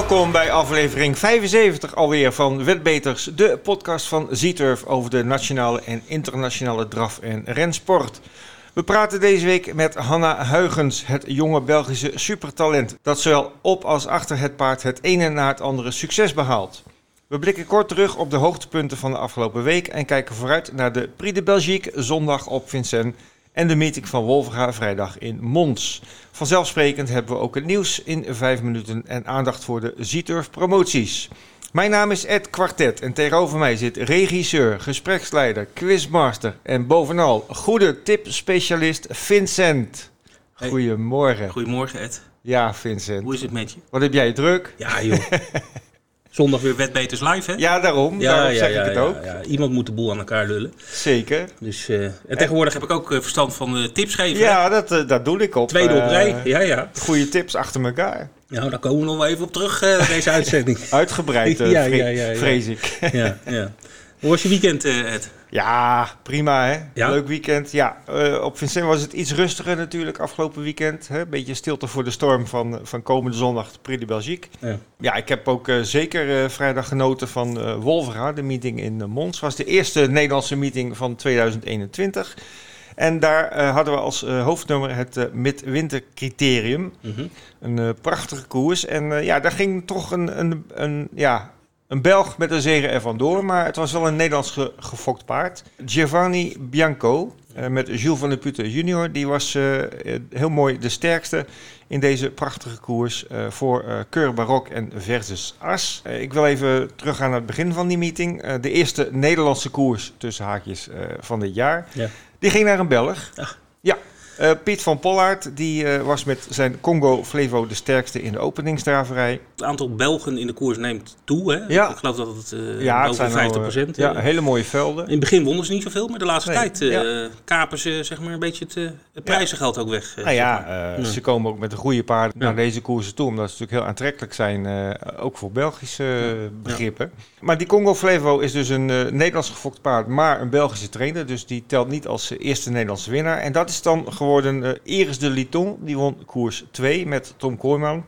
Welkom bij aflevering 75 alweer van Wetbeters, de podcast van Zieturf over de nationale en internationale draf- en rensport. We praten deze week met Hanna Huygens, het jonge Belgische supertalent dat zowel op als achter het paard het ene na het andere succes behaalt. We blikken kort terug op de hoogtepunten van de afgelopen week en kijken vooruit naar de Prix de Belgique zondag op Vincennes en de meeting van Wolverga vrijdag in Mons. Vanzelfsprekend hebben we ook het nieuws in vijf minuten en aandacht voor de Zieturf promoties. Mijn naam is Ed Kwartet en tegenover mij zit regisseur, gespreksleider, quizmaster en bovenal goede tipspecialist Vincent. Hey. Goedemorgen. Goedemorgen Ed. Ja, Vincent. Hoe is het met je? Wat heb jij druk? Ja joh. Zondag weer Wetbeters live hè? Ja, daarom. daarom zeg ik het ja, ook. ja. Iemand moet de boel aan elkaar lullen. Zeker. Dus, eh, en tegenwoordig heb ik ook eh, verstand van eh, tips geven. hè? Ja, dat, dat doe ik op. Tweede op rij. Ja, ja. Goede tips achter elkaar. Nou, daar komen we nog wel even op terug, deze uitzending. Uitgebreid, Ja, vre- ja, ja, ja. vrees ik. ja, ja. Hoe was je weekend, eh, Ed? Ja, prima hè. Ja? Leuk weekend. Ja, eh, op Vincent was het iets rustiger natuurlijk afgelopen weekend. Hè? Beetje stilte voor de storm van, van komende zondag, Prix de Belgique. Ja. Ja, ik heb ook eh, zeker vrijdag genoten van Wolvera, de meeting in uh, Mons. was de eerste Nederlandse meeting van 2021. En daar hadden we als hoofdnummer het eh midwintercriterium. Mhm. Een prachtige koers. En ja, daar ging toch een, een, een, ja, een Belg met een zegen ervan door. Maar het was wel een Nederlands ge- gefokt paard. Giovanni Bianco eh, met Jules van der Putten junior. Die was eh, heel mooi de sterkste in deze prachtige koers eh, voor eh Keur Barok en Versus As. Ik wil even teruggaan naar het begin van die meeting. De eerste Nederlandse koers tussen haakjes van dit jaar. Ja. Die ging naar een Belg. Ach. Ja, eh, Piet van Pollaert die eh, was met zijn Congo Flevo de sterkste in de openingsdraverij. Het aantal Belgen in de koers neemt toe, hè? Ja. Ik geloof dat het eh Ja, het nou, 50 eh, procent. ja, hele mooie velden. In het begin wonnen ze niet zoveel, maar de laatste Nee, tijd ja. kapen ze zeg maar, een beetje het, het prijzengeld ook weg. Nou ja, zeg maar. Ja. ze komen ook met de goede paarden naar deze koersen toe, omdat ze natuurlijk heel aantrekkelijk zijn, ook voor Belgische begrippen. Maar die Congo Flevo is dus een Nederlands gefokt paard, maar een Belgische trainer, dus die telt niet als eerste Nederlandse winnaar. En dat is dan geworden eh, Iris de Liton, die won koers 2 met Tom Kooijman.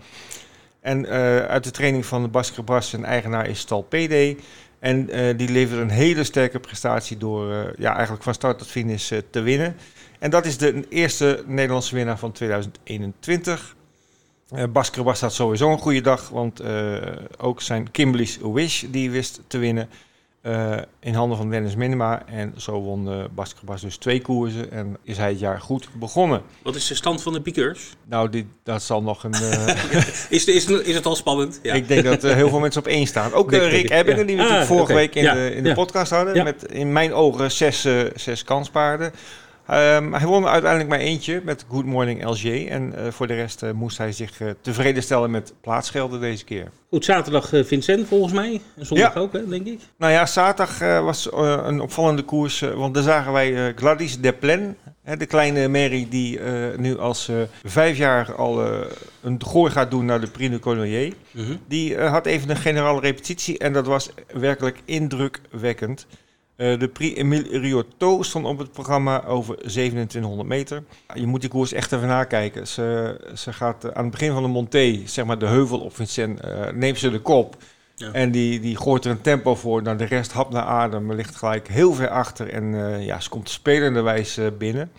En eh, uit de training van Basker Bas, zijn eigenaar is Stal PD. En eh, die leverde een hele sterke prestatie door eh, ja, eigenlijk van start tot finish eh, te winnen. En dat is de eerste Nederlandse winnaar van 2021. Eh Basker Bas had sowieso een goede dag, want eh, ook zijn Kimberly's Wish die wist te winnen eh, in handen van Dennis Minima. En zo won uh, Basker Bas dus twee koersen en is hij het jaar goed begonnen. Wat is de stand van de piqueurs? Nou, dit, dat zal nog een... eh, Is, is, is het al spannend? Ja. Ik denk dat er heel veel mensen op één staan. Ook eh, Rick ja. Ebbingen, die we Ah, vorige week in Ja, de, in de podcast hadden. Met in mijn ogen zes, eh, zes kanspaarden. Ehm, hij won uiteindelijk maar eentje met Good Morning LG. En eh, voor de rest eh, moest hij zich eh, tevreden stellen met plaatsgelden deze keer. Goed, zaterdag Vincent volgens mij. En zondag Ja. ook, hè, denk ik. Nou ja, zaterdag was een opvallende koers. want daar zagen wij Gladys Deplen. Hè, de kleine Mary die nu als eh vijfjarige al een gooi gaat doen naar de Prix de Collier. Mhm. Die had even een generale repetitie en dat was werkelijk indrukwekkend. Eh, de Prix Emile Riotto stond op het programma over 2700 meter. Je moet die koers echt even nakijken. Ze, ze gaat eh, aan het begin van de montée, zeg maar de heuvel op Vincent, eh, neemt ze de kop. Ja. En die, die gooit er een tempo voor. Nou, de rest hap naar adem, maar ligt gelijk heel ver achter. En ja, ze komt spelenderwijs binnen.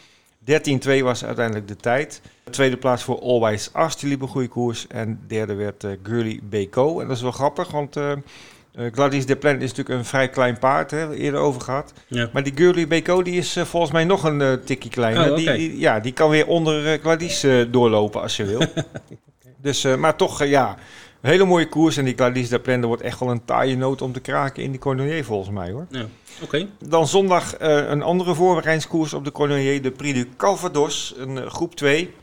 13-2 was uiteindelijk de tijd. Tweede plaats voor Always As, die liep een goede koers. En derde werd eh Gurley Beko. En dat is wel grappig, want eh, Gladys Deplen is natuurlijk een vrij klein paard, hè, eerder over gehad. Ja. Maar die Gurley Beko die is eh, volgens mij nog een eh, tikje kleiner. Oh, die, die- ja, die kan weer onder Gladys doorlopen als je wil. dus, maar toch, ja, een hele mooie koers. En die Gladys Deplen, er wordt echt wel een taaie noot om te kraken in die Cornelier volgens mij hoor. Ja. Oké. Dan zondag een andere voorbereidingskoers op de Cornelier, de Prix du Calvados, een groep 2.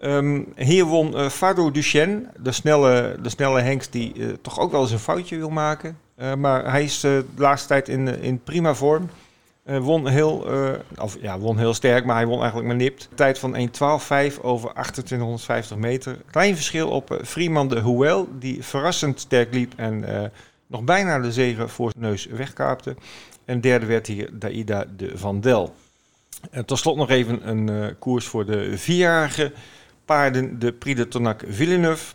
Ehm, hier won eh Fado Duchesne, de snelle, de snelle hengst die eh, toch ook wel eens een foutje wil maken. Eh, maar hij is de laatste tijd in, in prima vorm. Won, heel, of, ja, won heel sterk, maar hij won eigenlijk maar nipt. Tijd van 1.12.5 over 2850 meter. Klein verschil op Freeman de Huel, die verrassend sterk liep en nog bijna de zegen voor zijn neus wegkaapte. En derde werd hier Daida de Vandel. En tot slot nog even een koers voor de vierjarige paarden, de Prix de Tonac Villeneuve.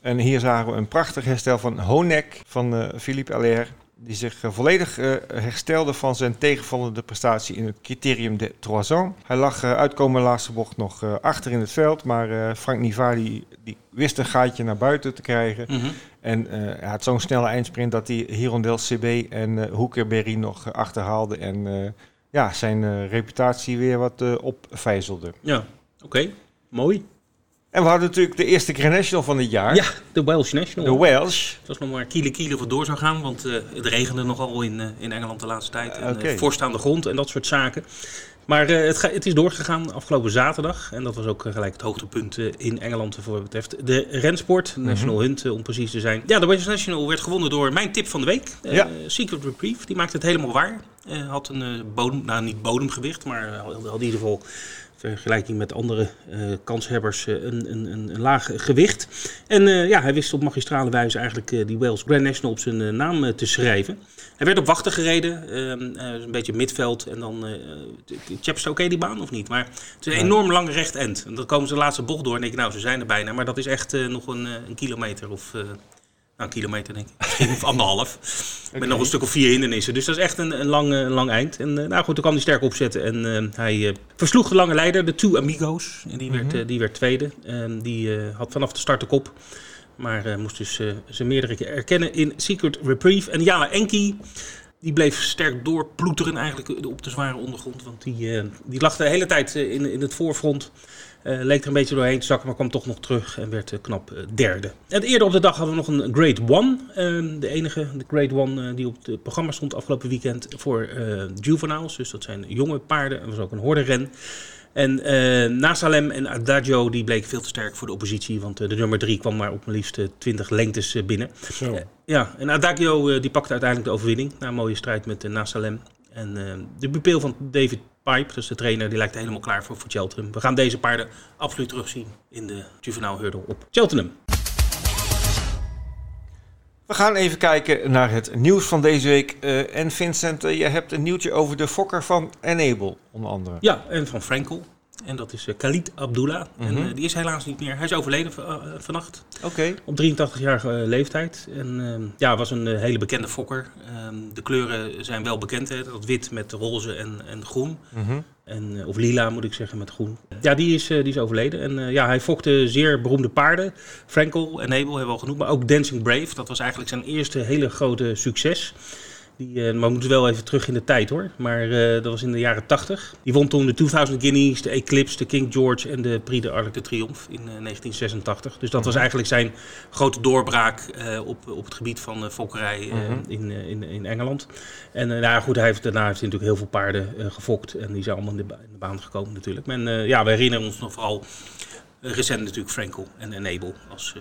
En hier zagen we een prachtig herstel van Honek van uh, Philippe Allaire. Die zich uh, volledig uh, herstelde van zijn tegenvallende prestatie in het criterium de Troison. Hij lag uitkomende laatste bocht nog achter in het veld. Maar Frank Nivali die wist een gaatje naar buiten te krijgen. Mm -hmm. En hij had zo'n snelle eindsprint dat hij Hirondel CB en Hoekerberry nog achterhaalde. En ja, zijn reputatie weer wat opvijzelde. Ja, oké. Mooi. En we hadden natuurlijk de eerste Grand National van het jaar. Ja, de Welsh National. De Welsh. Het was nog maar kiele kiele voor door zou gaan, want uh, het regende nogal in, uh, in Engeland de laatste tijd. En okay. uh, voorstaande grond en dat soort zaken. Maar het, ga, het, is doorgegaan afgelopen zaterdag. En dat was ook gelijk het hoogtepunt in Engeland voor wat betreft de rensport. Mm -hmm. National Hunt om precies te zijn. Ja, de Welsh National werd gewonnen door mijn tip van de week. Ja. Secret Reprieve. Die maakte het helemaal waar. had een bodem, nou niet bodemgewicht, maar had in ieder geval vergelijking met andere uh, kanshebbers uh, een, een, een, laag gewicht. En ja, hij wist op magistrale wijze eigenlijk die Wales Grand National op zijn naam te schrijven. Hij werd op wachten gereden, ehm, een beetje midveld en dan... Chapster oké die baan of niet? Maar het is een enorm lang recht end. En dan komen ze de laatste bocht door en denk ik, nou ze zijn er bijna. Maar dat is echt nog een, een kilometer of... Nou, een kilometer denk ik. Of anderhalf. okay. Met nog een stuk of vier hindernissen. Dus dat is echt een, een, lang, een lang eind. En uh, nou goed, toen kwam hij sterk opzetten. En uh, hij uh, versloeg de lange leider, de Two Amigos. En die, mm -hmm. werd, die werd tweede. die had vanaf de start de kop. Maar moest dus zijn meerdere keer erkennen in Secret Reprieve. En Jana Enki, die bleef sterk doorploeteren eigenlijk op de zware ondergrond. Want die, die lag de hele tijd in, in het voorfront. Uh, leek er een beetje doorheen te zakken, maar kwam toch nog terug en werd uh, knap uh, derde. En eerder op de dag hadden we nog een Grade One. Ehm, de enige de Grade One die op het programma stond afgelopen weekend voor juveniles. Dus dat zijn jonge paarden. Er was ook een hordenren. En Nasalem en Adagio die bleken veel te sterk voor de oppositie. Want de nummer drie kwam maar op maar liefst 20 lengtes binnen. ja, en Adagio die pakte uiteindelijk de overwinning. Na een mooie strijd met Nasalem. En de pupil van David Pipe, dus de trainer, die lijkt helemaal klaar voor, voor Cheltenham. We gaan deze paarden absoluut terugzien in de juvenile hurdle op Cheltenham. We gaan even kijken naar het nieuws van deze week. Uh, en Vincent, uh, je hebt een nieuwtje over de fokker van Enable, onder andere. Ja, en van Frankel. En dat is uh, Khalid Abdullah. Mm -hmm. En die is helaas niet meer. Hij is overleden vannacht. Oké. Okay. Op 83-jarige leeftijd. En ja, was een hele bekende fokker. Ehm, de kleuren zijn wel bekend. Hè? Dat wit met roze en, en groen. Mm -hmm. En, of lila moet ik zeggen, met groen. Ja, die is, die is overleden. En uh, ja, hij fokte zeer beroemde paarden. Frankel en Abel hebben we al genoemd. Maar ook Dancing Brave. Dat was eigenlijk zijn eerste hele grote succes. Die, uh, maar we moeten wel even terug in de tijd hoor. Maar uh, dat was in de jaren 80. Die won toen de 2000 Guineas, de Eclipse, de King George en de Prix de Arc de Triomphe in uh, 1986. Dus dat was eigenlijk zijn grote doorbraak op, op het gebied van fokkerij mm-hmm. in, in, in Engeland. En nou goed, hij heeft, daarna heeft hij natuurlijk heel veel paarden gefokt. En die zijn allemaal in de, in de baan gekomen natuurlijk. En ja, we herinneren ons nog vooral recent natuurlijk Frankel en Enable als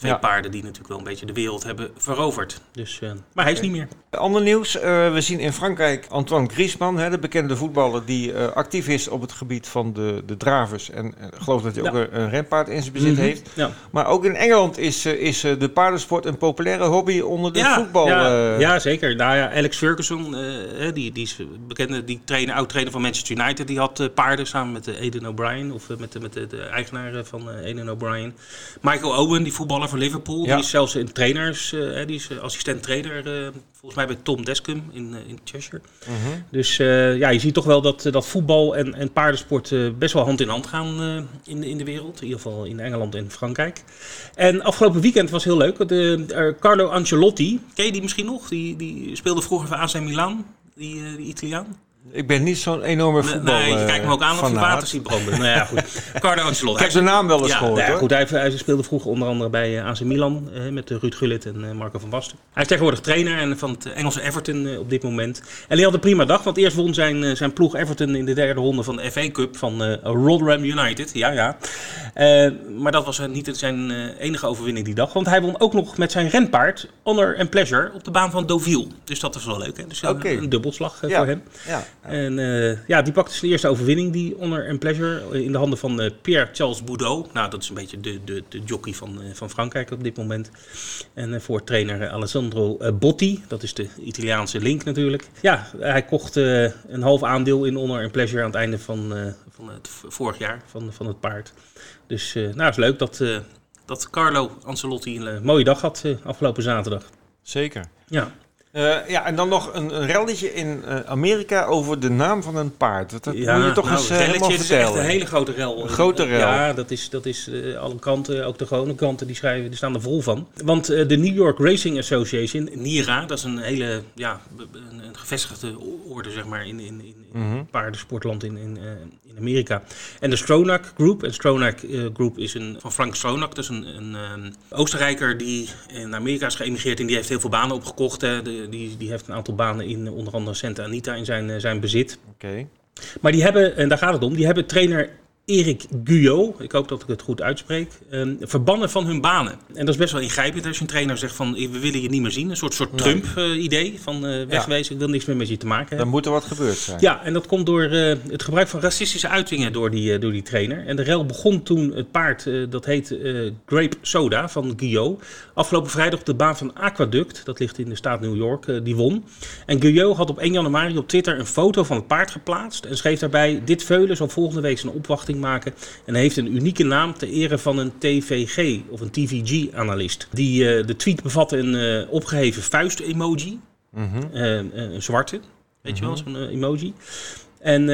Twee ja. paarden die natuurlijk wel een beetje de wereld hebben veroverd. Dus, uh, maar hij is niet meer. Ander nieuws. Uh, we zien in Frankrijk Antoine Griezmann, hè, de bekende voetballer die uh, actief is op het gebied van de, de dravers. En geloof dat hij ja. ook een, een, renpaard in zijn bezit mm -hmm. heeft. Ja. Maar ook in Engeland is, is de paardensport een populaire hobby onder de voetbal. Ja, ja, zeker. Nou ja, Alex Ferguson, die, die is bekende, die trainer, oud-trainer van Manchester United, die had paarden samen met Eden O'Brien. Of met, met de, de eigenaar van Eden O'Brien. Michael Owen, die voetballer van Liverpool. Ja. Die is zelfs in trainers, uh, die is assistent trainer uh, volgens mij bij Tom Descum in, in Cheshire. -huh. Dus ja, je ziet toch wel dat, dat voetbal en, en paardensport best wel hand in hand gaan in, in de wereld. In ieder geval in Engeland en Frankrijk. En afgelopen weekend was heel leuk. De, Carlo Ancelotti, ken je die misschien nog? Die, die speelde vroeger voor AC Milan, die, die Italiaan. Ik ben niet zo'n enorme voetbal. Nee, je kijkt me ook aan of je water ziet branden. nou ja, goed. Carlo Ancelotti. Ik heb zijn naam wel eens ja, gehoord. Ja, goed, hij, hij, speelde vroeger onder andere bij AC Milan eh, met Ruud Gullit en uh, Marco van Basten. Hij is tegenwoordig trainer en van het Engelse Everton uh, op dit moment. En hij had een prima dag, want eerst won zijn, zijn ploeg Everton in de derde ronde van de FA Cup van Rotherham United. Ja, ja. maar dat was niet zijn enige overwinning die dag, want hij won ook nog met zijn renpaard Honor and Pleasure op de baan van Deauville. Dus dat was wel leuk. Hè? Dus okay. een, een dubbelslag ja. voor hem. Ja. En ja, die pakte zijn eerste overwinning, die Honor and Pleasure, in de handen van uh, Pierre-Charles Boudot. Nou, dat is een beetje de, de, de jockey van, uh, van Frankrijk op dit moment. En voor trainer Alessandro Botti, dat is de Italiaanse link natuurlijk. Ja, hij kocht een half aandeel in Honor and Pleasure aan het einde van, van het vorig jaar van, van het paard. Dus nou, is leuk dat dat Carlo Ancelotti een mooie dag had afgelopen zaterdag. Zeker. Ja. Uh, ja, en dan nog een, een relletje in uh, Amerika over de naam van een paard. Dat, ja, moet je toch nou, eens uh, helemaal vertellen. is echt een hele grote rel. Een grote rel. Ja, dat is, dat is alle kanten, ook de gewone kanten, die, schrijven, die staan er vol van. Want de New York Racing Association, NIRA, dat is een hele ja, een, een gevestigde orde zeg maar, in, in, in, in mm -hmm. paardensportland in, in, in Amerika. En de Stronach Group, en Stronach Group is een, van Frank Stronach, is een, een Oostenrijker die in Amerika is geëmigreerd en die heeft heel veel banen opgekocht. De, die, die heeft een aantal banen in onder andere Santa Anita in zijn, zijn bezit. Oké. Maar die hebben, en daar gaat het om, die hebben trainer Erik Guyot, ik hoop dat ik het goed uitspreek, um, verbannen van hun banen. En dat is best wel ingrijpend als je een trainer zegt van we willen je niet meer zien. Een soort, soort Trump-idee van uh, wegwezen, ik wil niks meer met je te maken hebben. Dan moet er wat gebeurd zijn. Ja, en dat komt door uh, het gebruik van racistische uitingen door die, door die trainer. En de rel begon toen het paard, dat heet Grape Soda van Guyot, afgelopen vrijdag op de baan van Aquaduct, dat ligt in de staat New York, die won. En Guyot had op 1 januari op Twitter een foto van het paard geplaatst en schreef daarbij, dit veulen zal volgende week zijn opwachting maken. En heeft een unieke naam ter ere van een TVG of een TVG-analyst. Die, uh, de tweet bevatte een uh, opgeheven vuist-emoji. Mm -hmm. een zwarte, weet je wel, mhm. zo'n emoji. En,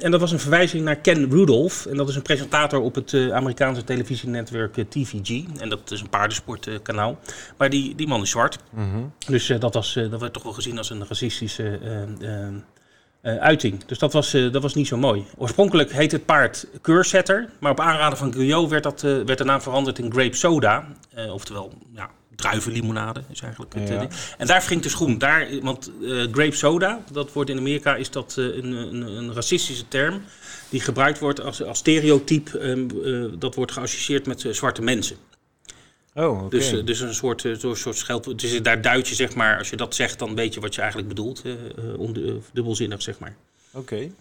en dat was een verwijzing naar Ken Rudolph. En dat is een presentator op het Amerikaanse televisienetwerk TVG. En dat is een paardensportkanaal. maar die, die man is zwart. Mm -hmm. Dus dat, was, dat werd toch wel gezien als een racistische uh, uiting. Dus dat was, uh, dat was niet zo mooi. Oorspronkelijk heet het paard Keursetter, maar op aanraden van Guyot werd, dat, uh, werd de naam veranderd in Grape Soda. oftewel, ja, druivenlimonade is eigenlijk het ja. En daar wringt de schoen. Daar, want Grape Soda, dat wordt in Amerika, is dat een, een, een, racistische term die gebruikt wordt als, als stereotype. Um, dat wordt geassocieerd met zwarte mensen. Oh, okay. dus, uh, dus een soort, uh, soort scheld. Dus daar duid je, zeg maar, als je dat zegt, dan weet je wat je eigenlijk bedoelt. Uh, dubbelzinnig, zeg maar. Oké. Okay.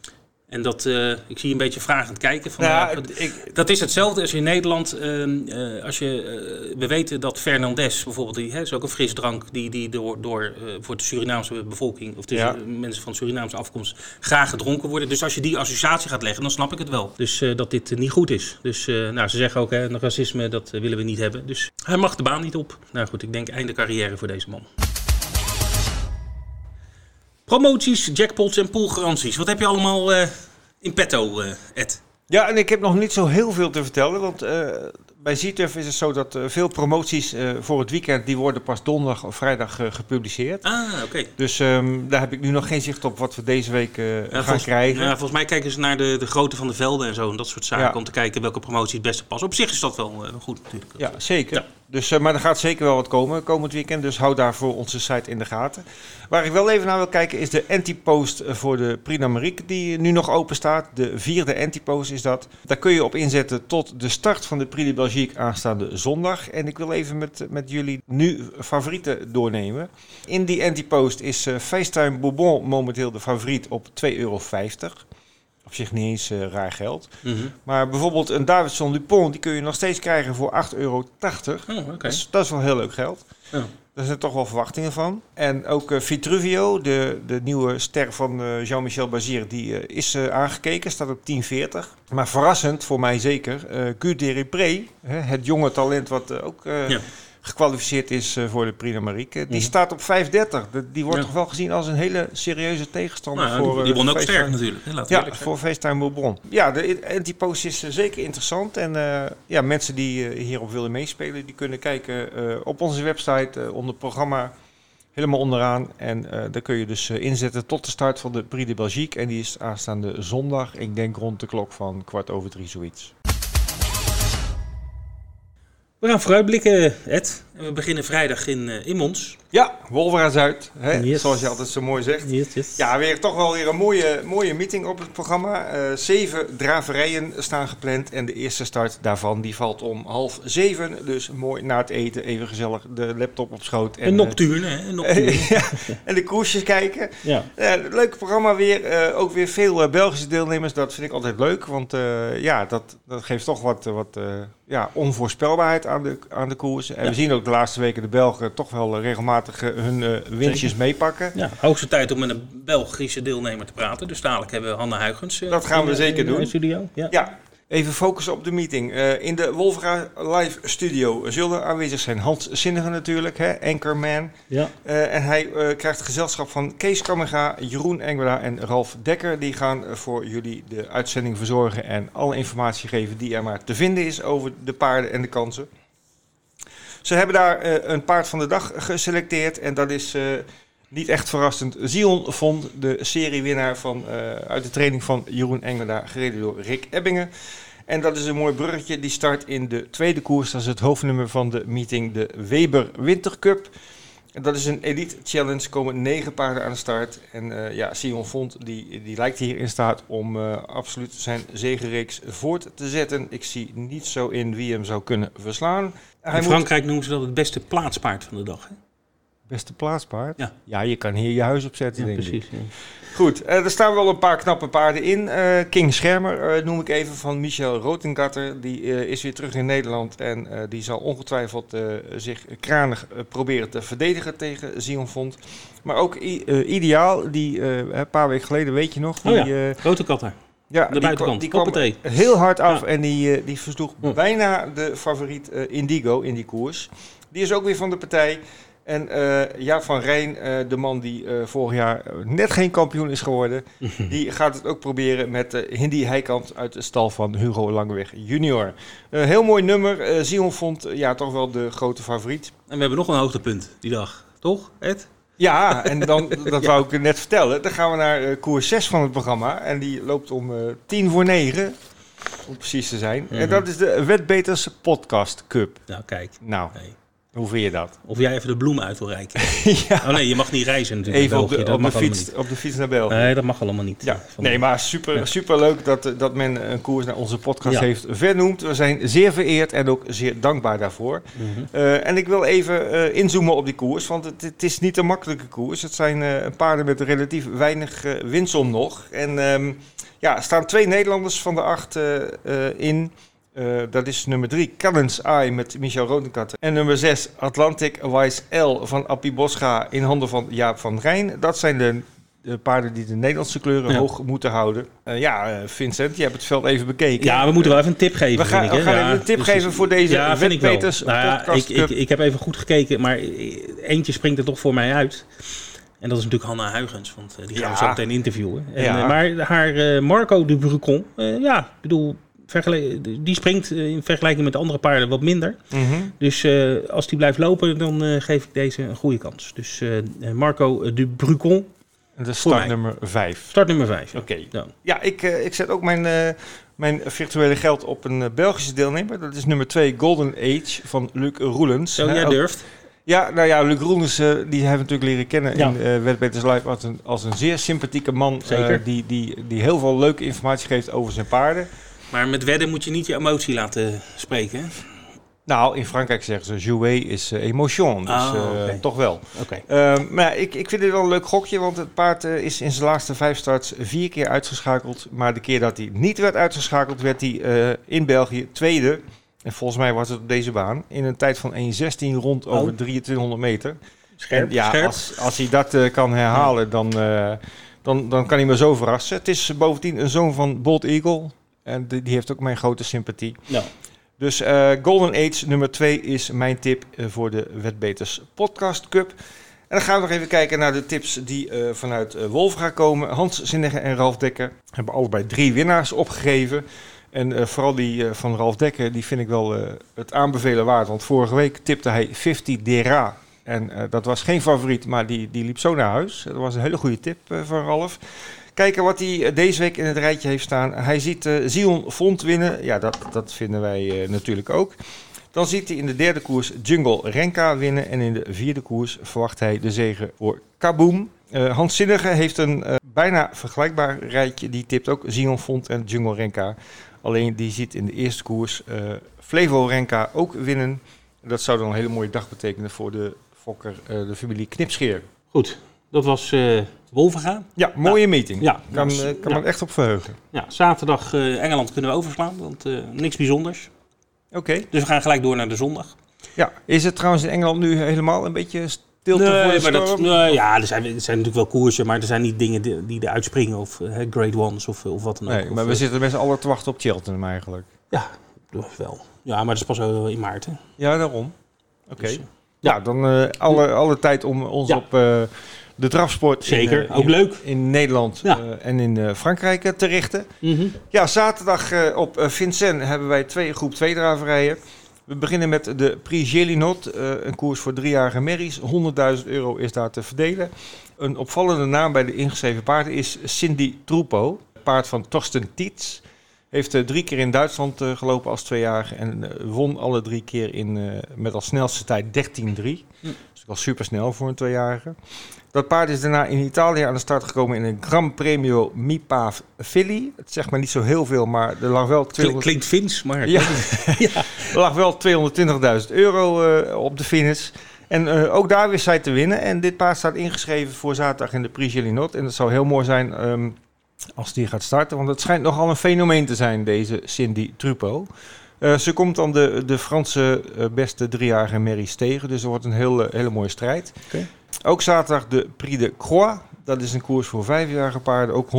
En dat, uh, ik zie een beetje vragend kijken. Van, ja, ik, dat is hetzelfde als in Nederland. Uh, als je, uh, we weten dat Fernandez bijvoorbeeld, die hè, is ook een frisdrank die, die door, door voor de Surinaamse bevolking, of de ja. mensen van Surinaamse afkomst, graag gedronken worden. Dus als je die associatie gaat leggen, dan snap ik het wel. Dus dat dit niet goed is. Dus nou, ze zeggen ook, hè, racisme, dat willen we niet hebben. Dus hij mag de baan niet op. Nou goed, ik denk einde carrière voor deze man. Promoties, jackpots en poolgaranties. Wat heb je allemaal uh, in petto, uh, Ed? Ja, en ik heb nog niet zo heel veel te vertellen. Want uh, bij ZTUF is het zo dat veel promoties voor het weekend... die worden pas donderdag of vrijdag gepubliceerd. Ah, oké. Dus um, daar heb ik nu nog geen zicht op wat we deze week ja, gaan volgens, krijgen. Ja, volgens mij kijken ze naar de, de grootte van de velden en zo. En dat soort zaken ja. om te kijken welke promotie het beste past. Op zich is dat wel goed natuurlijk. Ja, zeker. Ja. Dus, uh, maar er gaat zeker wel wat komen komend weekend. Dus hou daarvoor onze site in de gaten. Waar ik wel even naar wil kijken is de antipost voor de Prix d'Amérique die nu nog open staat. De vierde antipost is dat. Daar kun je op inzetten tot de start van de Prix de Belgique aanstaande zondag. En ik wil even met, met jullie nu favorieten doornemen. In die antipost is uh, FaceTime Bourbon momenteel de favoriet op 2,50 euro op zich niet eens uh, raar geld. Mm -hmm. Maar bijvoorbeeld een Davidson Dupont, die kun je nog steeds krijgen voor 8,80 euro. Oh, okay. dus, dat is wel heel leuk geld. Ja. Daar zijn toch wel verwachtingen van. En ook uh, Vitruvio, de, de nieuwe ster van uh, Jean-Michel Bazir, die is aangekeken, staat op 10,40. Maar verrassend, voor mij zeker, uh, Guy het jonge talent wat ook... Ja gekwalificeerd is uh, voor de Prix Marieke. Die mm. staat op 5,30. Die wordt ja. toch wel gezien als een hele serieuze tegenstander nou, voor... Die, die won ook sterk natuurlijk. Ja, voor FaceTime Bourbon. Ja, de antipost is uh, zeker interessant. En uh, ja, mensen die hierop willen meespelen, die kunnen kijken op onze website onder programma helemaal onderaan. En daar kun je dus inzetten tot de start van de Prix de Belgique. En die is aanstaande zondag, ik denk rond de klok van kwart over drie zoiets. We gaan vooruitblikken, Ed. We beginnen vrijdag in, uh, in Mons. Ja, Wolvera Zuid, hè? Yes. zoals je altijd zo mooi zegt. Yes, yes. Ja, weer toch wel weer een mooie, mooie meeting op het programma. Uh, zeven draverijen staan gepland en de eerste start daarvan die valt om half zeven. Dus mooi na het eten, even gezellig de laptop op schoot. En, een nocturne, hè? Een nocturne. ja, en de koersjes kijken. Ja. Leuk programma weer. ook weer veel Belgische deelnemers, dat vind ik altijd leuk. Want ja, dat, dat geeft toch wat, wat ja, onvoorspelbaarheid aan de, aan de koers. En ja. we zien ook de laatste weken de Belgen toch wel regelmatig hun uh, winstjes meepakken. Ja, hoogste tijd om met een Belgische deelnemer te praten. Dus dadelijk hebben we Hanne Huigens. Uh, dat gaan we in, zeker in, doen. In studio. Ja. ja. Even focussen op de meeting. Uh, in de Wolfra Live Studio zullen aanwezig zijn Hans Zinnige natuurlijk, hè, Anchorman. Ja. En hij krijgt gezelschap van Kees Kammerga, Jeroen Engela en Ralf Dekker. Die gaan voor jullie de uitzending verzorgen en alle informatie geven die er maar te vinden is over de paarden en de kansen. Ze hebben daar een paard van de dag geselecteerd en dat is niet echt verrassend. Zion vond de seriewinnaar van, uh, uit de training van Jeroen Engela, gereden door Rick Ebbingen. En dat is een mooi bruggetje. Die start in de tweede koers. Dat is het hoofdnummer van de meeting, de Weber Wintercup. Dat is een elite challenge. Er komen negen paarden aan de start. En uh, ja, Sion Font die, die lijkt hier in staat om uh, absoluut zijn zegenreeks voort te zetten. Ik zie niet zo in wie hem zou kunnen verslaan. in Frankrijk noemen ze dat het beste plaatspaard van de dag. Hè? Beste plaatspaard? Ja. Ja, je kan hier je huis opzetten, ja, precies, Ja. Goed, uh, er staan wel een paar knappe paarden in. Uh, King Schermer uh, noem ik even van Michel Rotengatter. Die is weer terug in Nederland en die zal ongetwijfeld zich kranig proberen te verdedigen tegen Zion Font. Maar ook Ideaal, die een paar weken geleden, weet je nog? Oh die, ja, Rotengatter. Ja, de buitenkant. Die kwam heel hard af en die, die versloeg bijna de favoriet Indigo in die koers. Die is ook weer van de partij. En uh, Jaap van Rijn, uh, de man die uh, vorig jaar net geen kampioen is geworden, die gaat het ook proberen met de Hindi Heikant uit de stal van Hugo Langeweg junior. heel mooi nummer. Zion vond ja, toch wel de grote favoriet. En we hebben nog een hoogtepunt die dag, toch Ed? Ja, en dan, dat wou ik net vertellen. Dan gaan we naar koers 6 van het programma. En die loopt om tien voor negen, om precies te zijn. En mhm. dat is de Wetbeters Podcast Cup. Nou, kijk. Nou, hoe vind je dat? Of jij even de bloem uit wil reiken. ja. Oh nee, je mag niet reizen natuurlijk. Even op de, op, de fiets, op de fiets naar België. Nee, dat mag allemaal niet. Ja. Nee, maar super, super leuk dat, dat men een koers naar onze podcast heeft vernoemd. We zijn zeer vereerd en ook zeer dankbaar daarvoor. Mhm. Eh, en ik wil even uh, inzoomen op die koers, want het, het, is niet een makkelijke koers. Het zijn uh, paarden met relatief weinig winsom nog. En um, ja, er staan twee Nederlanders van de acht in... Uh, dat is nummer 3, Callens Eye met Michel Rodenkatten. En nummer 6, Atlantic Wise L van Appie Boscha in handen van Jaap van Rijn. Dat zijn de, de paarden die de Nederlandse kleuren hoog moeten houden. Uh, ja, uh, Vincent, je hebt het veld even bekeken. Ja, we moeten wel even een tip geven. We gaan, ik, we gaan ja, even een tip dus geven voor deze ja, vind ik Peters nou ja, ik, ik, ik, heb even goed gekeken, maar eentje springt er toch voor mij uit. En dat is natuurlijk Hanna Huygens, want die gaan we zo meteen interviewen. En, maar haar Marco de Brucon, ja, ik bedoel die springt eh, in vergelijking met andere paarden wat minder. Mhm. Dus uh, als die blijft lopen, dan uh, geef ik deze een goede kans. Dus Marco de Brucon. De start nummer 5. Start nummer 5. Oké. Ja. ja, ik, ik zet ook mijn, mijn virtuele geld op een Belgische deelnemer. Dat is nummer 2, Golden Age van Luc Roelens. Zo, jij durft. Ja, nou ja, Luc Roelens, uh, die hebben we natuurlijk leren kennen ja. in uh, Wetbeters Live als een, als een zeer sympathieke man. Uh, die, die, die heel veel leuke informatie geeft over zijn paarden. Maar met wedden moet je niet je emotie laten spreken. Nou, in Frankrijk zeggen ze jouer is uh, emotion. Dus oh, okay. toch wel. Okay. Uh, maar ik, ik vind het wel een leuk gokje, want het paard uh, is in zijn laatste vijf starts vier keer uitgeschakeld. Maar de keer dat hij niet werd uitgeschakeld, werd hij in België tweede. En volgens mij was het op deze baan. In een tijd van 1.16 rond oh. over 2300 meter. Scherp, en ja, scherp. Als, als hij dat kan herhalen, dan, dan, dan kan hij me zo verrassen. Het is bovendien een zoon van Bolt Eagle. En die, die heeft ook mijn grote sympathie. Ja. Dus uh, Golden Age nummer 2 is mijn tip uh, voor de Wetbeters Podcast Cup. En dan gaan we nog even kijken naar de tips die uh, vanuit Wolf gaan komen. Hans Zinnige en Ralf Dekker hebben allebei drie winnaars opgegeven. En vooral die van Ralf Dekker, die vind ik wel het aanbevelen waard. Want vorige week tipte hij 50 Dera. En dat was geen favoriet, maar die, die liep zo naar huis. Dat was een hele goede tip van Ralf. Kijken wat hij eh, deze week in het rijtje heeft staan. Hij ziet uh, Zion Font winnen. Ja, dat, dat vinden wij uh, natuurlijk ook. Dan ziet hij in de derde koers Jungle Renka winnen. En in de vierde koers verwacht hij de zege voor Kaboom. Uh, Hans Zinnige heeft een bijna vergelijkbaar rijtje. Die tipt ook Zion Font en Jungle Renka. Alleen die ziet in de eerste koers Flevo Renka ook winnen. Dat zou dan een hele mooie dag betekenen voor de fokker, de familie Knipscheer. Goed, dat was Wolvenga. Ja, mooie nou, meeting. Ja, kan, nou, uh, kan ja. echt op verheugen. Ja, zaterdag uh, Engeland kunnen we overslaan, want uh, niks bijzonders. Oké. Dus we gaan gelijk door naar de zondag. Ja, is het trouwens in Engeland nu helemaal een beetje tilten nee, voor de maar dat, nee, ja, er zijn, er zijn natuurlijk wel koersen, maar er zijn niet dingen die, die eruit springen of uh, grade ones of, of wat dan ook. Nee, maar of, we zitten met z'n allen te wachten op Cheltenham eigenlijk. Ja, wel. Ja, maar dat is pas in maart. Hè? Ja, daarom. Oké. Okay. Dus, ja, dan uh, alle, alle tijd om ons ja. op uh, de drafsport Zeker, in, ook in, leuk. in Nederland ja. en in Frankrijk te richten. Mm -hmm. Ja, zaterdag op Vincennes hebben wij twee groep 2 draverijen. We beginnen met de Prix Gélinot, een koers voor driejarige merries. 100.000 euro is daar te verdelen. Een opvallende naam bij de ingeschreven paarden is Cindy Trupo, paard van Torsten Tietz. Heeft drie keer in Duitsland gelopen als tweejarige en won alle drie keer in, met als snelste tijd 13-3. Hm. Dus wel super snel voor een tweejarige. Dat paard is daarna in Italië aan de start gekomen in een Gran Premio Mipav Filly. Het zegt maar niet zo heel veel, maar er lag wel... 200... Klinkt Fins, maar... Ja, ja. er lag wel 220.000 euro uh, op de finish. En uh, ook daar wist zij te winnen. En dit paard staat ingeschreven voor zaterdag in de Prix Gélinot. En dat zou heel mooi zijn um, als die gaat starten. Want het schijnt nogal een fenomeen te zijn, deze Cindy Trupo. Uh, ze komt dan de, de Franse uh, beste driejarige Merries tegen. Dus er wordt een hele, hele mooie strijd. Okay. Ook zaterdag de Prix de Croix. Dat is een koers voor vijfjarige paarden, ook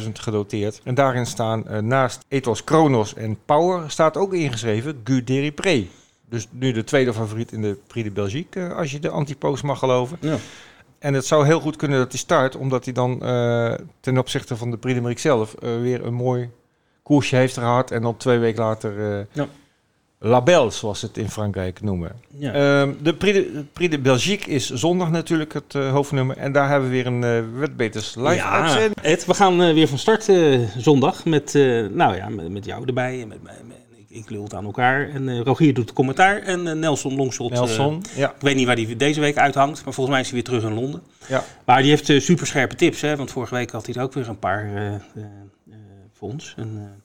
100.000 gedoteerd. En daarin staan uh, naast Ethos Kronos en Power, staat ook ingeschreven Gu Deripré. Dus nu de tweede favoriet in de Prix de Belgique, uh, als je de antipost mag geloven. Ja. En het zou heel goed kunnen dat hij start, omdat hij dan uh, ten opzichte van de Prix de zelf weer een mooi koersje heeft gehad. En dan twee weken later ja. Label, zoals ze het in Frankrijk noemen. Ja. Um, de, Prix de, Prix de Belgique is zondag natuurlijk het uh, hoofdnummer. En daar hebben we weer een uh, Wetbeters live ja, uitzending. Ed, we gaan uh, weer van start zondag met, nou ja, met, met, jou erbij. En met mij, ik, ik lul het aan elkaar. En Rogier doet het commentaar. En Nelson Longshot. Nelson, ja. Ik weet niet waar hij deze week uithangt. Maar volgens mij is hij weer terug in Londen. Ja. Maar die heeft super scherpe tips. Hè, want vorige week had hij er ook weer een paar En,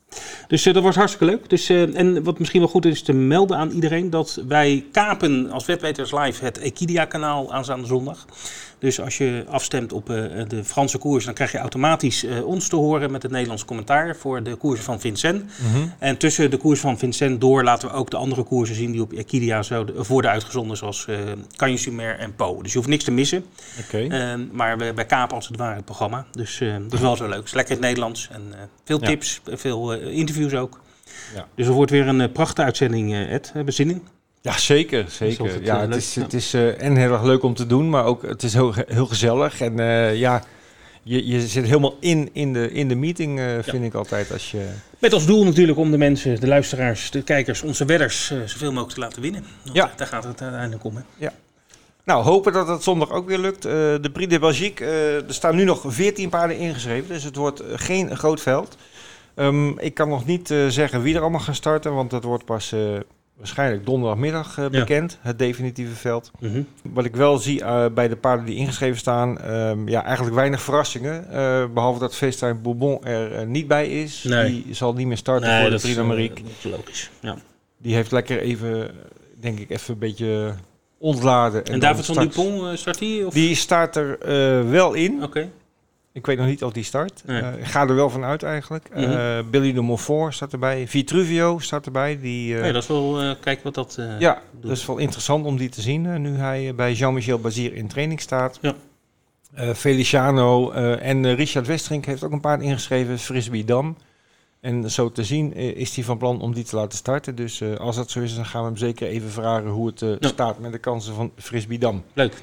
dus uh, dat wordt hartstikke leuk. Dus, uh, en wat misschien wel goed is te melden aan iedereen, dat wij kapen als Wetweters Live het Equidia-kanaal aanstaande zondag. Dus als je afstemt op uh, de Franse koers, dan krijg je automatisch ons te horen met het Nederlands commentaar voor de koersen van Vincent. Mm -hmm. En tussen de koers van Vincent door laten we ook de andere koersen zien die op Equidia zouden worden uitgezonden, zoals uh, Sumer en Po. Dus je hoeft niks te missen. Okay. maar we, wij kapen als het ware het programma. Dus dat is wel zo leuk. Het is lekker in het Nederlands en veel tips, ja. veel interviews ook. Ja. Dus het wordt weer een prachtige uitzending, Ed. In? Ja, zeker. zeker. het, ja, het is, het is uh, en heel erg leuk om te doen, maar ook het is heel, heel gezellig. En uh, ja, je, je zit helemaal in, in, de, in de meeting, uh, vind ja. ik altijd. Als je... Met als doel natuurlijk om de mensen, de luisteraars, de kijkers, onze wedders zoveel mogelijk te laten winnen. Want Ja. Daar gaat het uiteindelijk om. Hè? Ja. Nou, hopen dat het zondag ook weer lukt. De Prix de Belgique, er staan nu nog 14 paarden ingeschreven, dus het wordt geen groot veld. Um, ik kan nog niet zeggen wie er allemaal gaan starten, want dat wordt pas waarschijnlijk donderdagmiddag uh, bekend, ja. het definitieve veld. Mm -hmm. Wat ik wel zie bij de paarden die ingeschreven staan, um, ja, eigenlijk weinig verrassingen. behalve dat FaceTime Bourbon er niet bij is. Nee. Die zal niet meer starten nee, voor de d'Amérique. dat is logisch. Ja. Die heeft lekker even, denk ik, even een beetje ontladen. En, en David van Dupont, start die? Of? Die staat er wel in. Oké. Okay. Ik weet nog niet of die start. Nee. Uh, ik ga er wel van uit eigenlijk. Mm -hmm. uh, Billy de Montfort staat erbij. Vitruvio staat erbij. Die, uh, nee, dat is wel, kijk wat dat Ja, doet. dat is wel interessant om die te zien. nu hij bij Jean-Michel Bazir in training staat. Ja. Feliciano en Richard Westrink heeft ook een paard ingeschreven. Frisbee Dam. En zo te zien is hij van plan om die te laten starten. Dus als dat zo is, dan gaan we hem zeker even vragen hoe het ja. staat met de kansen van Frisbee Dam. Leuk.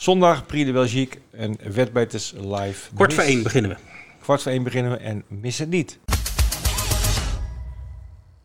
Zondag Prix de Belgique en Wetbeters live. Kwart voor één beginnen we. Kwart voor één beginnen we en mis het niet.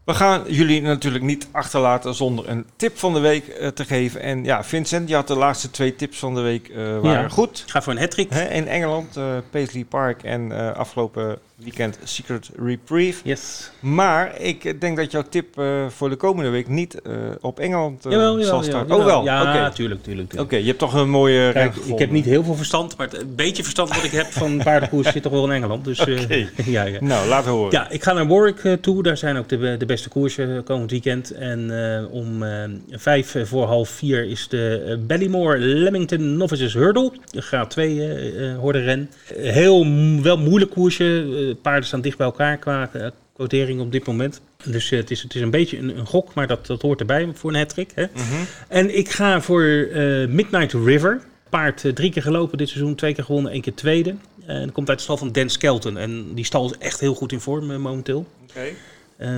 We gaan jullie natuurlijk niet achterlaten zonder een tip van de week uh, te geven. En ja, Vincent, je had de laatste twee tips van de week uh, waren ja. goed. Ga voor een hat-trick. In Engeland, uh, Paisley Park en afgelopen weekend Secret Reprieve. Yes. Maar ik denk dat jouw tip uh, voor de komende week niet uh, op Engeland uh, jawel, jawel, zal starten. Jawel, oh wel? Ja, okay. tuurlijk, tuurlijk. Oké, okay, je hebt toch een mooie Kijk, Ik heb niet heel veel verstand, maar het beetje verstand wat ik heb van paardenkoers zit toch wel in Engeland. Dus, okay. ja, ja. Nou, laat horen. Ja, ik ga naar Warwick toe. Daar zijn ook de, de beste koersen komend weekend. En om vijf voor half vier is de Ballymore Leamington Novices Hurdle. Graad 2 horde ren. Heel wel moeilijk koersje. Paarden staan dicht bij elkaar qua uh, quotering op dit moment. Dus uh, het, is, het is een beetje een, een gok, maar dat, dat hoort erbij voor een hat-trick. Hè? Mm -hmm. En ik ga voor uh, Midnight River. paard drie keer gelopen dit seizoen. Twee keer gewonnen, één keer tweede. En dat komt uit de stal van Dan Skelton. En die stal is echt heel goed in vorm momenteel.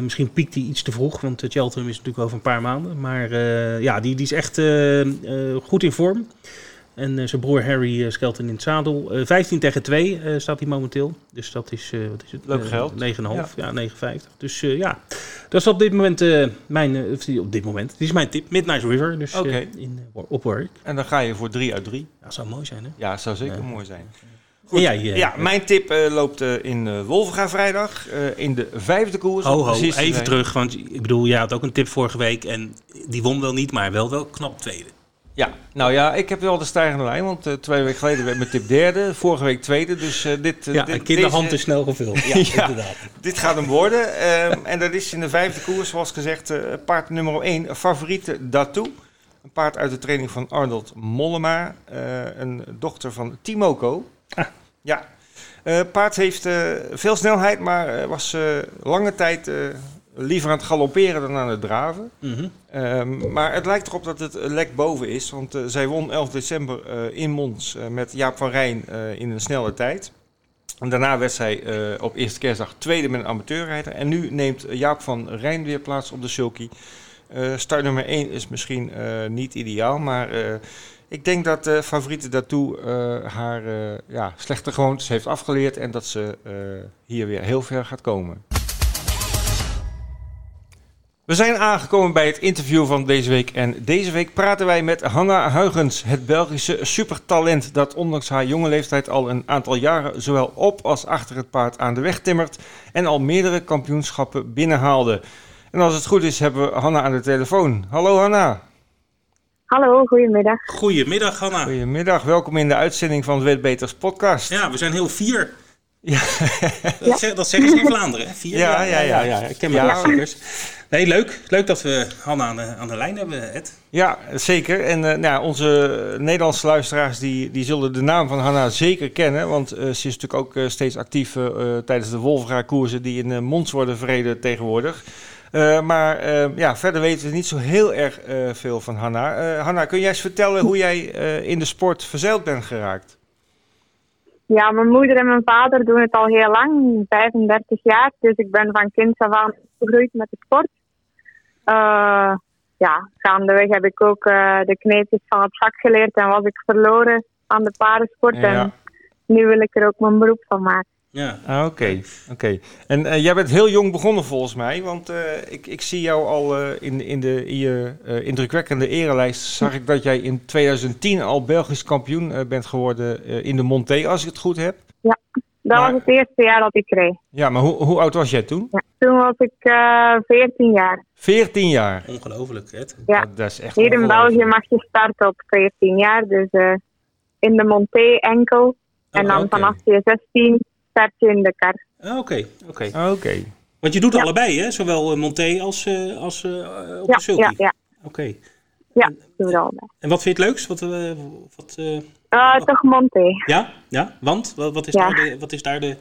Misschien piekt hij iets te vroeg, want Cheltenham is natuurlijk over een paar maanden. Maar ja, die, die is echt goed in vorm. En uh, zijn broer Harry uh, Skelton in het zadel. Uh, 15 tegen 2 staat hij momenteel. Dus dat is, wat is het? Leuk geld. 9,5, ja. ja 9,50. Dus ja, dat is op dit moment mijn, op dit moment, dit is mijn tip. Midnight River, dus okay. in, op work. En dan ga je voor 3 uit 3. Ja, zou mooi zijn hè? Ja, dat zou zeker mooi zijn. Goed. Ja, ja, mijn tip uh, loopt uh, in uh, vrijdag. in de vijfde koers. Ho, ho, even terug. Want ik bedoel, je had ook een tip vorige week. En die won wel niet, maar wel wel knap tweede. Ja, nou ja, ik heb wel de stijgende lijn, want uh, twee weken geleden werd mijn tip derde, vorige week tweede, dus uh, dit... Uh, ja, dit, kinderhand is snel gevuld. ja, inderdaad. Dit gaat hem worden. Um, en dat is in de vijfde koers, zoals gezegd, paard nummer 1, favoriete Datu. Een paard uit de training van Arnold Mollema, een dochter van Timoko. Ah. Ja, paard heeft veel snelheid, maar was lange tijd liever aan het galopperen dan aan het draven. Mhm. Ehm, maar het lijkt erop dat het lek boven is. Want uh, zij won 11 december uh, in Mons uh, met Jaap van Rijn in een snelle tijd. En daarna werd zij op eerste kerstdag tweede met een amateurrijder. En nu neemt Jaap van Rijn weer plaats op de sulky. start nummer 1 is misschien niet ideaal, maar... Ik denk dat de favoriete daartoe haar ja, slechte gewoontes heeft afgeleerd en dat ze hier weer heel ver gaat komen. We zijn aangekomen bij het interview van deze week. En deze week praten wij met Hanna Huygens, het Belgische supertalent dat ondanks haar jonge leeftijd al een aantal jaren zowel op als achter het paard aan de weg timmert en al meerdere kampioenschappen binnenhaalde. En als het goed is, hebben we Hanna aan de telefoon. Hallo Hanna. Hallo, goedemiddag. Goedemiddag Hanna. Goedemiddag, welkom in de uitzending van de Wetbeters podcast. Ja, we zijn heel vier. Ja. Dat, zeg, dat zeggen ze in Vlaanderen, hè? Vier? Ja, ja, ja. ja, Ik ken mijn klassiekers. Nee, leuk. Leuk dat we Hanna aan de, aan de lijn hebben, Ed. Ja, zeker. En uh, nou, onze Nederlandse luisteraars die, die zullen de naam van Hanna zeker kennen. Want uh, ze is natuurlijk ook uh, steeds actief tijdens de Wolfra-koersen die in Mons worden verreden tegenwoordig. maar ja, verder weten we niet zo heel erg veel van Hanna. Hanna, kun jij eens vertellen hoe jij in de sport verzeild bent geraakt? Ja, mijn moeder en mijn vader doen het al heel lang, 35 jaar. Dus ik ben van kind af aan gegroeid met de sport. Uh, ja, gaandeweg heb ik ook uh, de kneepjes van het vak geleerd en was ik verloren aan de paardensport. En nu wil ik er ook mijn beroep van maken. Ja, ah, oké. oké. En uh, jij bent heel jong begonnen volgens mij, want ik, ik zie jou al in, in, de, in je indrukwekkende erelijst, zag ik dat jij in 2010 al Belgisch kampioen bent geworden in de Monté, als ik het goed heb. Dat was het eerste jaar dat ik kreeg. Ja, maar hoe, hoe oud was jij toen? Ja, toen was ik uh, eh, 14 jaar. 14 jaar? Ongelooflijk, hè? Ja, dat is echt hier in België mag je starten op 14 jaar. Dus uh, in de Monté enkel. En oh, dan okay. vanaf je 16 start je in de kar. Ah, oké, oké. Oké. Want je doet ja. allebei, hè? Zowel uh, Monté als, uh, als uh, op ja, de sulky? Ja, ja. Oké. Okay. Ja, doen we allebei. En wat vind je het leukst? Wat, wat, uh, toch Monté. Ja? Ja? Want? Wat, wat, is, Daar de, wat is daar de...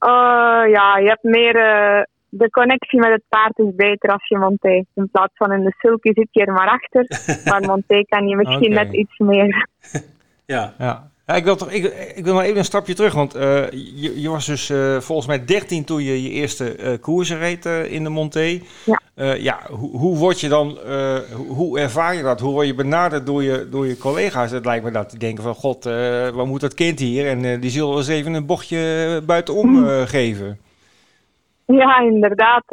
Uh, ja, je hebt meer... Uh, de connectie met het paard is beter als je Monté. In plaats van in de sulky zit je er maar achter. maar Monté kan je misschien okay. net iets meer. ja. ja. Ja, ik wil, toch, ik, ik wil nog even een stapje terug, want uh, je, je, was dus uh, volgens mij 13 toen je je eerste uh, koersen reed in de Monté. Ja. ja, hoe, hoe word je dan, hoe ervaar je dat? Hoe word je benaderd door je, door je collega's? Het lijkt me dat die denken van, god, wat moet dat kind hier? En die zullen eens even een bochtje buitenom hm. geven. Ja, inderdaad.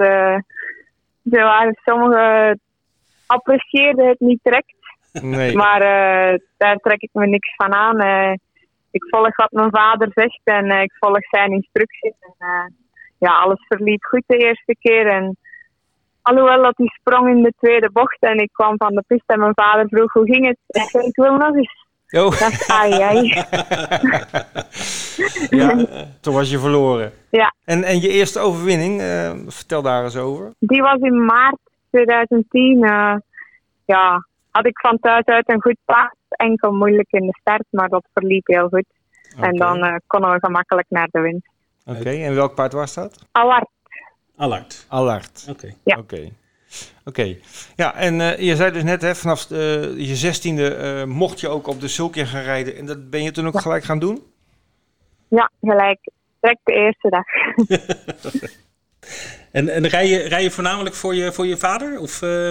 sommigen apprecieerden het niet direct. Nee. Maar daar trek ik me niks van aan ik volg wat mijn vader zegt en uh, ik volg zijn instructies. En, uh, ja, alles verliep goed de eerste keer. En alhoewel dat hij sprong in de tweede bocht en ik kwam van de piste en mijn vader vroeg hoe ging het. Ik zei, ik wil nog eens. Oh. Dat is ai, ai. ja, toen was je verloren. Ja. En, en je eerste overwinning, uh, vertel daar eens over. Die was in maart 2010. ja, had ik van thuis uit een goed paard. Enkel moeilijk in de start, maar dat verliep heel goed. En dan uh, konden we gemakkelijk naar de winst. Oké, en welk paard was dat? Allard. Allard. Allard. Oké. Ja. Oké. Oké. Ja, en je zei dus net, hè, vanaf je zestiende mocht je ook op de Sulkje gaan rijden. En dat ben je toen ook gelijk gaan doen? Ja, gelijk. Direct de eerste dag. En, en rij, je, rij je voornamelijk voor je, voor je vader? Of, uh,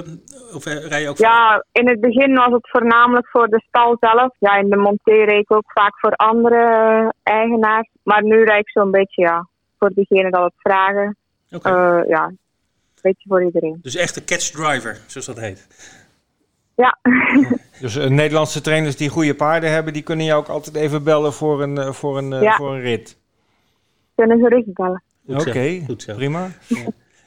of eh, rij je ook voor... Ja, in het begin was het voornamelijk voor de stal zelf. Ja, in de monté reed ik ook vaak voor andere eigenaars. Maar nu rijd ik zo'n beetje ja, voor degene dat het vragen. Okay. Uh, ja, een beetje voor iedereen. Dus echt een catch driver, zoals dat heet? Ja. dus uh, Nederlandse trainers die goede paarden hebben, die kunnen jou ook altijd even bellen voor een, voor een, ja. voor een rit? Kunnen ze rustig bellen. Oké, prima.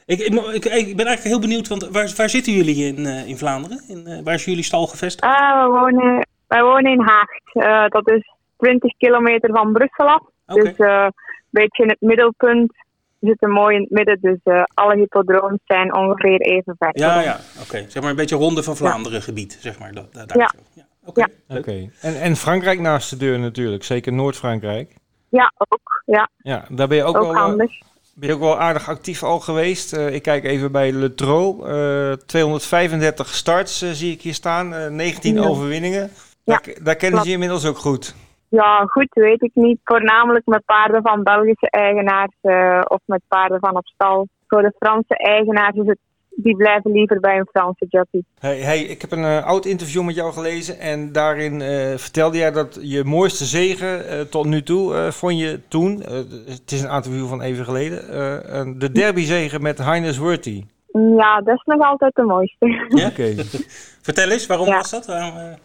Ik, ik, ik, ik, ben eigenlijk heel benieuwd, want waar, waar zitten jullie in, uh, in Vlaanderen? In, uh, waar is jullie stal gevestigd? Uh, we wonen, wij wonen in Haagt. dat is 20 kilometer van Brussel af. Okay. Dus een beetje in het middelpunt. We zitten mooi in het midden, dus alle hippodromes zijn ongeveer even ver. Ja, ja, oké. Zeg maar een beetje ronde van Vlaanderen ja. gebied, zeg maar. Dat, daar ja. ja. Oké. Okay. Okay. En, en Frankrijk naast de deur natuurlijk, zeker Noord-Frankrijk. Ja, ook. Ja. ja, daar ben je ook, ook wel. Handig. Ben je ook wel aardig actief al geweest? Uh, ik kijk even bij Le Tro. Uh, 235 starts uh, zie ik hier staan. 19 ja. overwinningen. Daar, ja, daar kennen ze je inmiddels ook goed. Ja, goed weet ik niet. Voornamelijk met paarden van Belgische eigenaars of met paarden van op stal. Voor de Franse eigenaars is het die blijven liever bij een Franse jockey. Hey, hey, ik heb een uh, oud interview met jou gelezen en daarin uh, vertelde jij dat je mooiste zegen uh, tot nu toe vond je toen, het is een aantal uur van even geleden, de derbyzegen met Heines Worthy. Ja, dat is nog altijd de mooiste. Ja? Oké. Vertel eens, waarom ja. was dat? Waarom,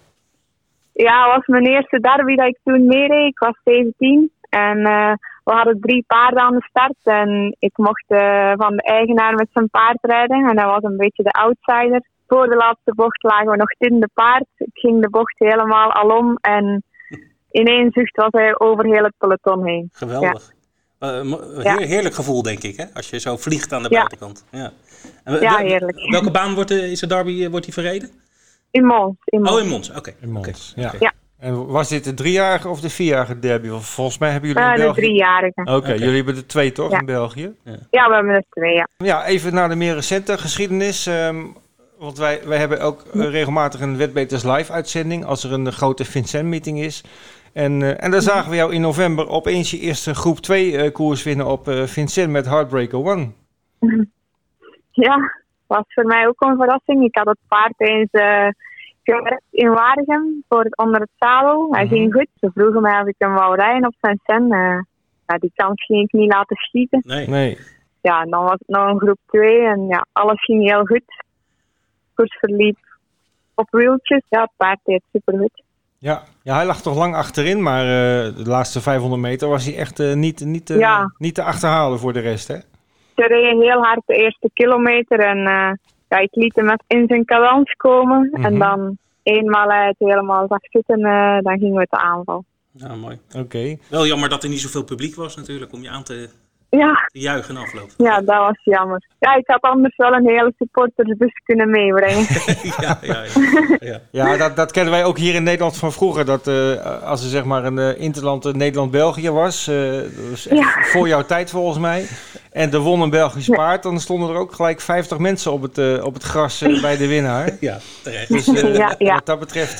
ja, het was mijn eerste derby dat ik toen meereed. Ik was 17 en we hadden drie paarden aan de start en ik mocht uh, van de eigenaar met zijn paard rijden. En hij was een beetje de outsider. Voor de laatste bocht lagen we nog de paard. Ik ging de bocht helemaal alom en in één zucht was hij over heel het peloton heen. Geweldig. Ja. Uh, heerlijk gevoel, denk ik, hè? als je zo vliegt aan de ja. buitenkant. Ja, en, ja heerlijk. Welke baan wordt de, is de derby wordt die verreden? In Mons. In Mons. Oh, in Mons, oké. In Mons, ja. ja. En was dit de driejarige of de vierjarige derby? Volgens mij hebben jullie uh, in België... de driejarige. Oké, okay, jullie hebben er twee toch in België? Ja. ja. we hebben er twee, ja. Ja, even naar de meer recente geschiedenis. Um, want wij, wij hebben ook uh, regelmatig een Wetbeters live uitzending als er een grote Vincent meeting is. En, uh, en daar zagen we jou in november opeens je eerste groep 2 koers winnen op Vincent met Heartbreaker One. Ja, was voor mij ook een verrassing. Ik had het paard eens in Waregem voor het onder het zadel. Hij ging goed. Ze vroegen mij of ik hem wou rijden op zijn cent. Uh, ja, die kans ging ik niet laten schieten. Nee. nee. Ja, dan was het nog een groep 2 en ja, alles ging heel goed. Koers verliep op wieltjes. Ja, het paard deed supergoed. Ja. ja, hij lag toch lang achterin, maar uh, de laatste 500 meter was hij echt uh, niet, niet, ja. niet te achterhalen voor de rest, hè? Ze reden heel hard de eerste kilometer en ja, ik liet hem in zijn cadans komen. En mhm. dan eenmaal hij het helemaal zag zitten, uh, dan gingen we te aanval. Ja, mooi. Oké. Wel jammer dat er niet zoveel publiek was natuurlijk om je aan te, ja. te juichen afloop. Ja, dat was jammer. Ja, ik had anders wel een hele supportersbus kunnen meebrengen. ja, ja, ja. ja. ja dat, dat kennen wij ook hier in Nederland van vroeger. Dat uh, als er zeg maar een uh, interland Nederland-België was, uh, dat was echt voor jouw tijd volgens mij. En er won een Belgisch paard, dan stonden er ook gelijk 50 mensen op het, op het gras bij de winnaar. Ja, terecht. Dus ja, ja. wat dat betreft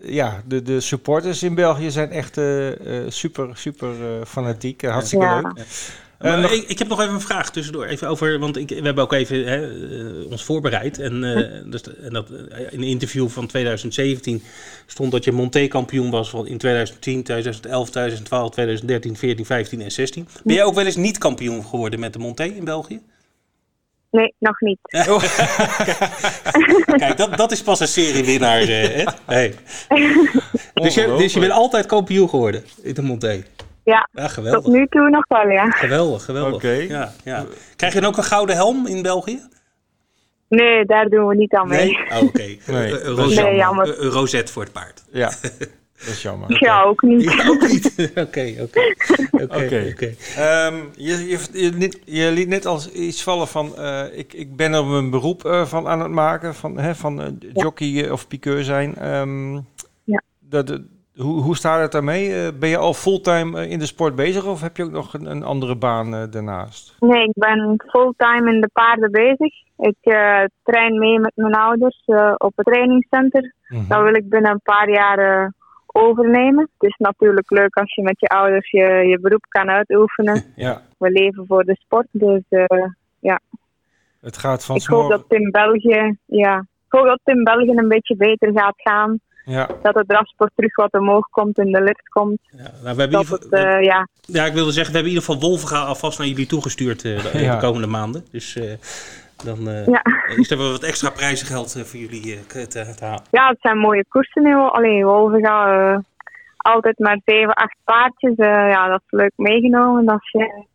ja, de, de supporters in België zijn echt uh, super, super uh, fanatiek. hartstikke ja. leuk. Uh, nog... ik, ik, heb nog even een vraag tussendoor. Even over, want ik, we hebben ook even hè, ons voorbereid. En, dus, en dat, in een interview van 2017 stond dat je Monté-kampioen was van in 2010, 2011, 2012, 2013, 14, 15 en 16. Ben jij ook wel eens niet kampioen geworden met de Monté in België? Nee, nog niet. Kijk, dat, dat is pas een seriewinnaar. Uh, hey. dus, je, dus je bent altijd kampioen geworden in de Monté? Ja, ja geweldig. tot nu toe nog wel, ja. Geweldig, geweldig. Okay. Ja, ja. Krijg je dan ook een gouden helm in België? Nee, daar doen we niet aan mee. Nee? Oh, oké. Okay. Nee. Een, een, nee, jammer. een rozet voor het paard. Ja. Dat is jammer. Ja, ook niet. Ja, ook niet. Oké, oké. Oké. Ehm, je, je, je, je, liet net als iets vallen van, uh, ik, ik ben er een beroep uh, van aan het maken, van, hè, van uh, jockey of piqueur zijn. Um, ja. Dat, Hoe, hoe staat het daarmee? ben je al fulltime in de sport bezig of heb je ook nog een, een andere baan daarnaast? Nee, ik ben fulltime in de paarden bezig. Ik train mee met mijn ouders op het trainingscenter. Mm Dat wil ik binnen een paar jaar overnemen. Het is natuurlijk leuk als je met je ouders je, je beroep kan uitoefenen. ja. We leven voor de sport, dus ja. Het gaat van ik hoop dat het in België, ja, ik hoop dat het in België een beetje beter gaat gaan. Ja. Dat de drafsport terug wat omhoog komt en de lift komt. Ja, nou, we hebben het, uh, ja. ja, ik wilde zeggen, we hebben in ieder geval Wolvenga alvast naar jullie toegestuurd uh, de, de, komende maanden. Dus uh, dan ja. is er wel wat extra prijzengeld voor jullie te, te, halen. Ja, het zijn mooie koersen nu. Alleen Wolvenga altijd maar 7, 8 paardjes. ja, dat is leuk meegenomen. Als je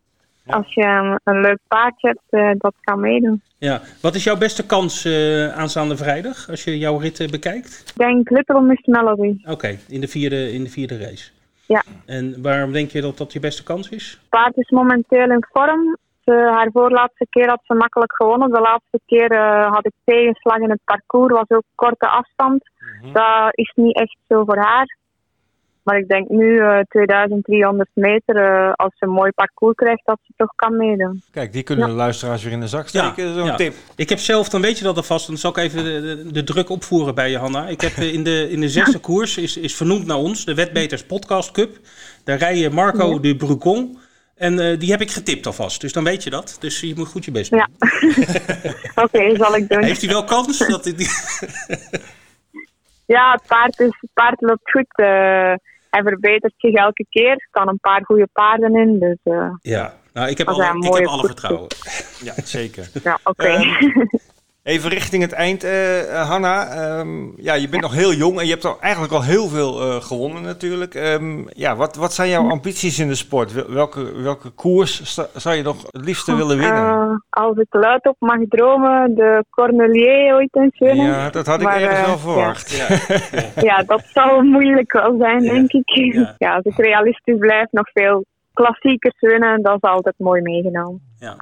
als je een, leuk paardje hebt, uh, dat kan meedoen. Ja, wat is jouw beste kans uh, aanstaande vrijdag als je jouw rit bekijkt? Ik denk Little Miss Melody. Oké, in, de vierde, in de vierde race. Ja. En waarom denk je dat dat je beste kans is? Het paard is momenteel in vorm. Ze, haar voorlaatste keer had ze makkelijk gewonnen. De laatste keer uh, had ik tegenslag in het parcours. was ook korte afstand. Mhm. Dat is niet echt zo voor haar. Maar ik denk nu, uh, eh, 2300 meter, uh, als ze een mooi parcours krijgt, dat ze toch kan meedoen. Kijk, die kunnen de luisteraars weer in de zak steken. Ja, Zo'n ja. tip. Ik heb zelf, dan weet je dat alvast, dan zal ik even de, de, druk opvoeren bij je, Hanna. Ik heb eh, in de, in de zesde koers, is, is vernoemd naar ons, de Wetbeters Podcast Cup. Daar rijden Marco de Brucon. En uh, die heb ik getipt alvast, dus dan weet je dat. Dus je moet goed je best doen. Ja. Oké, zal ik doen. Heeft hij wel kans? dat hij... ja, het paard, is, het paard loopt goed. Uh, hij verbetert zich elke keer. Er staan een paar goede paarden in. Dus, uh, ja, nou, ik heb, alle, ik heb alle vertrouwen. Ja, zeker. Ja, oké. Okay. Ehm, even richting het eind, uh, Hanna. Um, ja, je bent nog heel jong en je hebt al eigenlijk al heel veel uh, gewonnen natuurlijk. Um, ja, wat, wat zijn jouw ambities in de sport? Welke, welke koers zou je nog het liefste willen winnen? als ik luid op mag dromen, de Cornelier ooit eens winnen. Ja, dat had ik maar, ergens wel verwacht. Ja. ja. dat zou moeilijk wel zijn, denk ik. Ja. als ik realistisch blijf, nog veel klassiekers winnen, dat is altijd mooi meegenomen. Ja.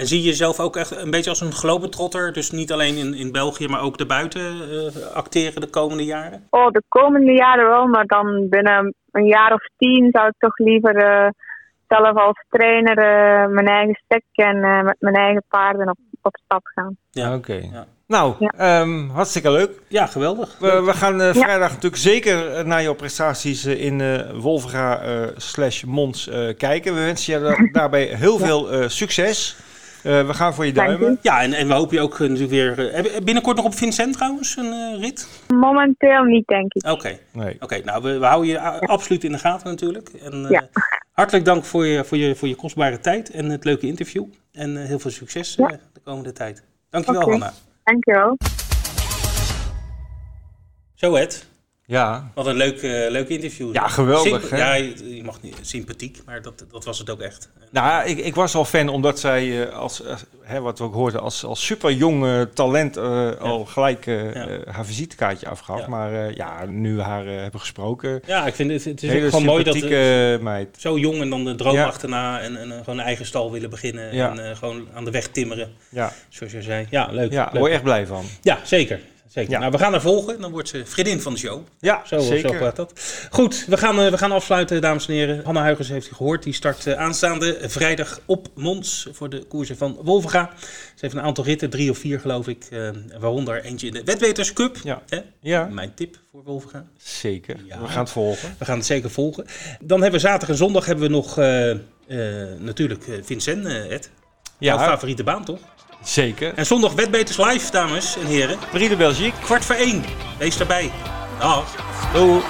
En zie je jezelf ook echt een beetje als een globetrotter? Dus niet alleen in, in België, maar ook daarbuiten uh, acteren de komende jaren? Oh, de komende jaren wel, maar dan binnen een jaar of tien zou ik toch liever uh, zelf als trainer uh, mijn eigen stek en met mijn eigen paarden op, op stap gaan. Ja, oké. Ja. Nou, ja. Um, hartstikke leuk. Ja, geweldig. We, we gaan uh, vrijdag natuurlijk zeker naar jouw prestaties in uh, Wolvera uh, slash Mons kijken. We wensen je daarbij heel veel succes. We gaan voor je duimen. Ja, en, en we hopen je ook natuurlijk weer... binnenkort nog op Vincent trouwens, een rit? Momenteel niet, denk ik. Oké, nee. Oké, nou, we, we, houden je absoluut in de gaten natuurlijk. En, ja. Hartelijk dank voor je, voor, je, voor je kostbare tijd en het leuke interview. En heel veel succes de komende tijd. Dankjewel, okay. Hanna. Dankjewel. Zo, Ed. Ja. Wat een leuk, uh, leuk interview. Ja, geweldig. ja, je, mag niet sympathiek, maar dat, dat was het ook echt. Nou, ik, ik was al fan omdat zij, uh, als, uh, hè, wat we ook hoorden, als, als super jong talent ja. al gelijk ja. haar visitekaartje afgaf. Ja. Maar ja, nu haar hebben gesproken. Ja, ik vind het, het is gewoon mooi dat meid. zo jong en dan de droom achterna en, en gewoon een eigen stal willen beginnen. En gewoon aan de weg timmeren. Ja. Zoals je zei. Ja, leuk. Ja, daar word je echt blij van. Ja, zeker zeker. Nou, we gaan haar volgen. Dan wordt ze vriendin van de show. Ja, zo, zeker. Zo dat. Goed, we gaan, uh, we gaan afsluiten, dames en heren. Hanna Huigers heeft u gehoord. Die start uh, aanstaande vrijdag op Mons voor de koersen van Wolvenga. Ze heeft een aantal ritten, drie of vier geloof ik. Uh, waaronder eentje in de Wetweters Cup. Ja. Ja. Mijn tip voor Wolvenga. Zeker. Ja. We gaan het volgen. We gaan het zeker volgen. Dan hebben we zaterdag en zondag hebben we nog natuurlijk Vincent, Ed. Ja. Jouw favoriete baan, toch? Zeker. En zondag Wetbeters live, dames en heren. Prix de Belgique. Kwart voor één. Wees daarbij. Dag. Doei.